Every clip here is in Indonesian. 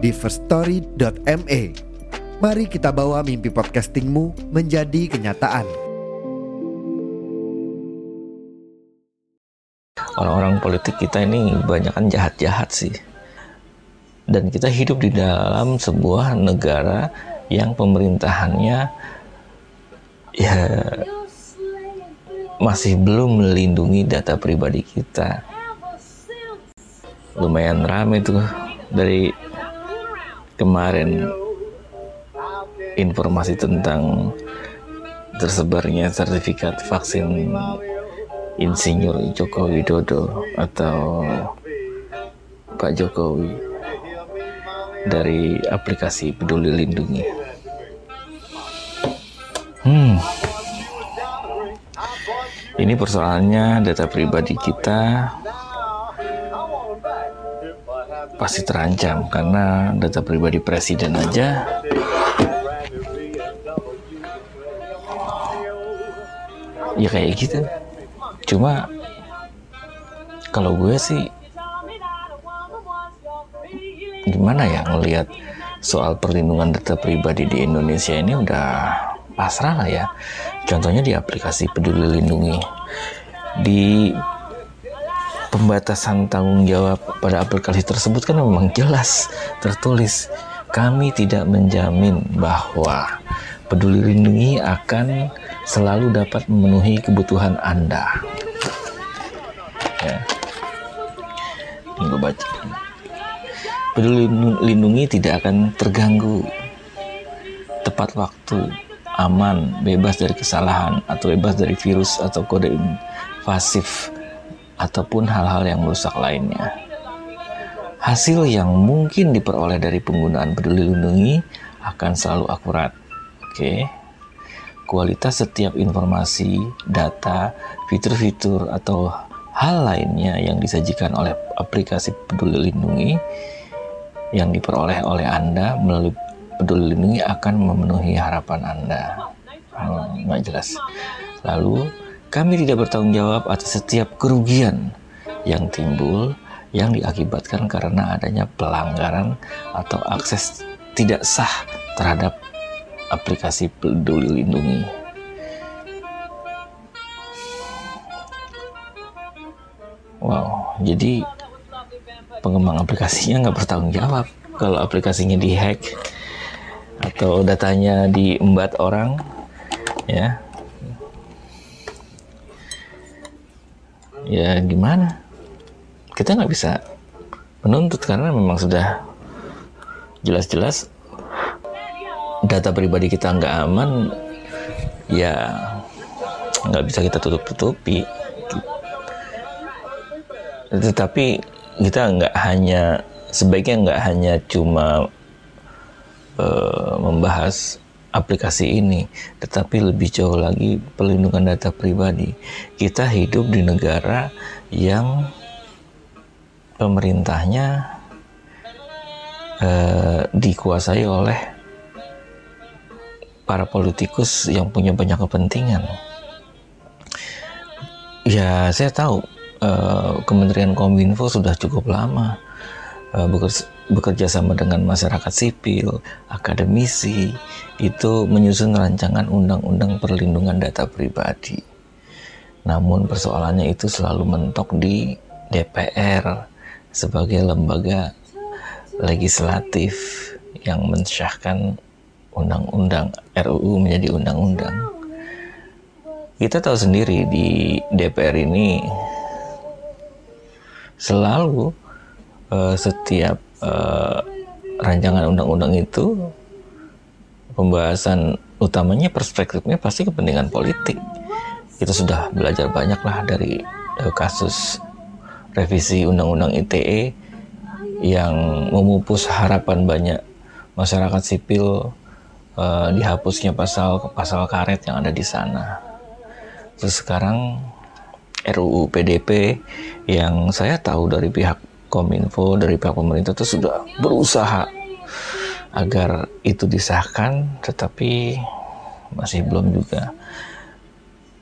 di firststory.me. Mari kita bawa mimpi podcastingmu menjadi kenyataan. Orang-orang politik kita ini banyak kan jahat-jahat sih. Dan kita hidup di dalam sebuah negara yang pemerintahannya ya masih belum melindungi data pribadi kita. Lumayan rame tuh dari kemarin informasi tentang tersebarnya sertifikat vaksin Insinyur Joko Widodo atau Pak Jokowi dari aplikasi Peduli Lindungi. Hmm, ini persoalannya data pribadi kita pasti terancam karena data pribadi presiden aja. Ya kayak gitu. Cuma kalau gue sih gimana ya ngelihat soal perlindungan data pribadi di Indonesia ini udah pasrah lah ya. Contohnya di aplikasi Peduli Lindungi. Di pembatasan tanggung jawab pada aplikasi tersebut kan memang jelas tertulis kami tidak menjamin bahwa Peduli Lindungi akan selalu dapat memenuhi kebutuhan Anda. Ya. Baca. Peduli Lindungi tidak akan terganggu tepat waktu aman, bebas dari kesalahan, atau bebas dari virus atau kode invasif, ataupun hal-hal yang merusak lainnya. Hasil yang mungkin diperoleh dari penggunaan peduli lindungi akan selalu akurat. Oke. Kualitas setiap informasi, data, fitur-fitur atau hal lainnya yang disajikan oleh aplikasi peduli lindungi yang diperoleh oleh Anda melalui peduli lindungi akan memenuhi harapan Anda. Hmm, nggak jelas. Lalu, kami tidak bertanggung jawab atas setiap kerugian yang timbul yang diakibatkan karena adanya pelanggaran atau akses tidak sah terhadap aplikasi peduli lindungi. Wow, jadi pengembang aplikasinya nggak bertanggung jawab kalau aplikasinya dihack atau datanya diembat orang ya ya gimana? Kita nggak bisa menuntut karena memang sudah jelas-jelas data pribadi kita nggak aman ya nggak bisa kita tutup-tutupi. Tetapi kita nggak hanya sebaiknya nggak hanya cuma uh, membahas aplikasi ini, tetapi lebih jauh lagi pelindungan data pribadi. Kita hidup di negara yang pemerintahnya uh, dikuasai oleh para politikus yang punya banyak kepentingan. Ya, saya tahu uh, Kementerian Kominfo sudah cukup lama uh, bekerja bekerja sama dengan masyarakat sipil, akademisi, itu menyusun rancangan undang-undang perlindungan data pribadi. Namun persoalannya itu selalu mentok di DPR sebagai lembaga legislatif yang mensyahkan undang-undang RUU menjadi undang-undang. Kita tahu sendiri di DPR ini selalu uh, setiap uh, rancangan undang-undang itu pembahasan utamanya perspektifnya pasti kepentingan politik. Kita sudah belajar banyak lah dari uh, kasus revisi undang-undang ITE yang memupus harapan banyak masyarakat sipil uh, dihapusnya pasal pasal karet yang ada di sana. Terus sekarang RUU PDP yang saya tahu dari pihak Kominfo dari pihak pemerintah itu sudah berusaha agar itu disahkan, tetapi masih belum juga.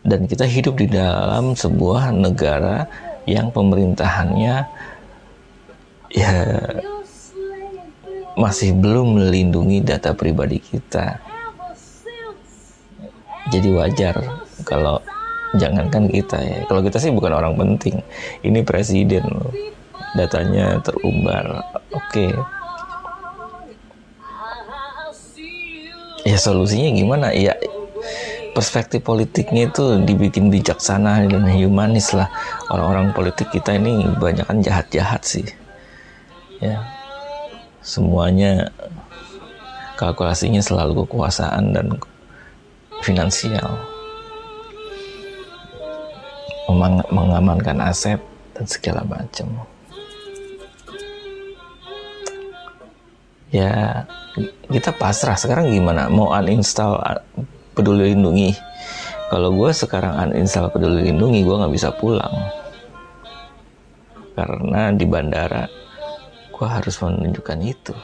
Dan kita hidup di dalam sebuah negara yang pemerintahannya ya masih belum melindungi data pribadi kita. Jadi wajar kalau jangankan kita ya. Kalau kita sih bukan orang penting. Ini presiden loh. Datanya terumbar. Oke. Okay. Ya solusinya gimana? Ya perspektif politiknya itu dibikin bijaksana dan humanis lah. Orang-orang politik kita ini banyak kan jahat-jahat sih. Ya, semuanya kalkulasinya selalu kekuasaan dan finansial mengamankan aset dan segala macam ya kita pasrah. Sekarang gimana? Mau uninstall peduli lindungi? Kalau gue sekarang uninstall peduli lindungi gue nggak bisa pulang. Karena di bandara gue harus menunjukkan itu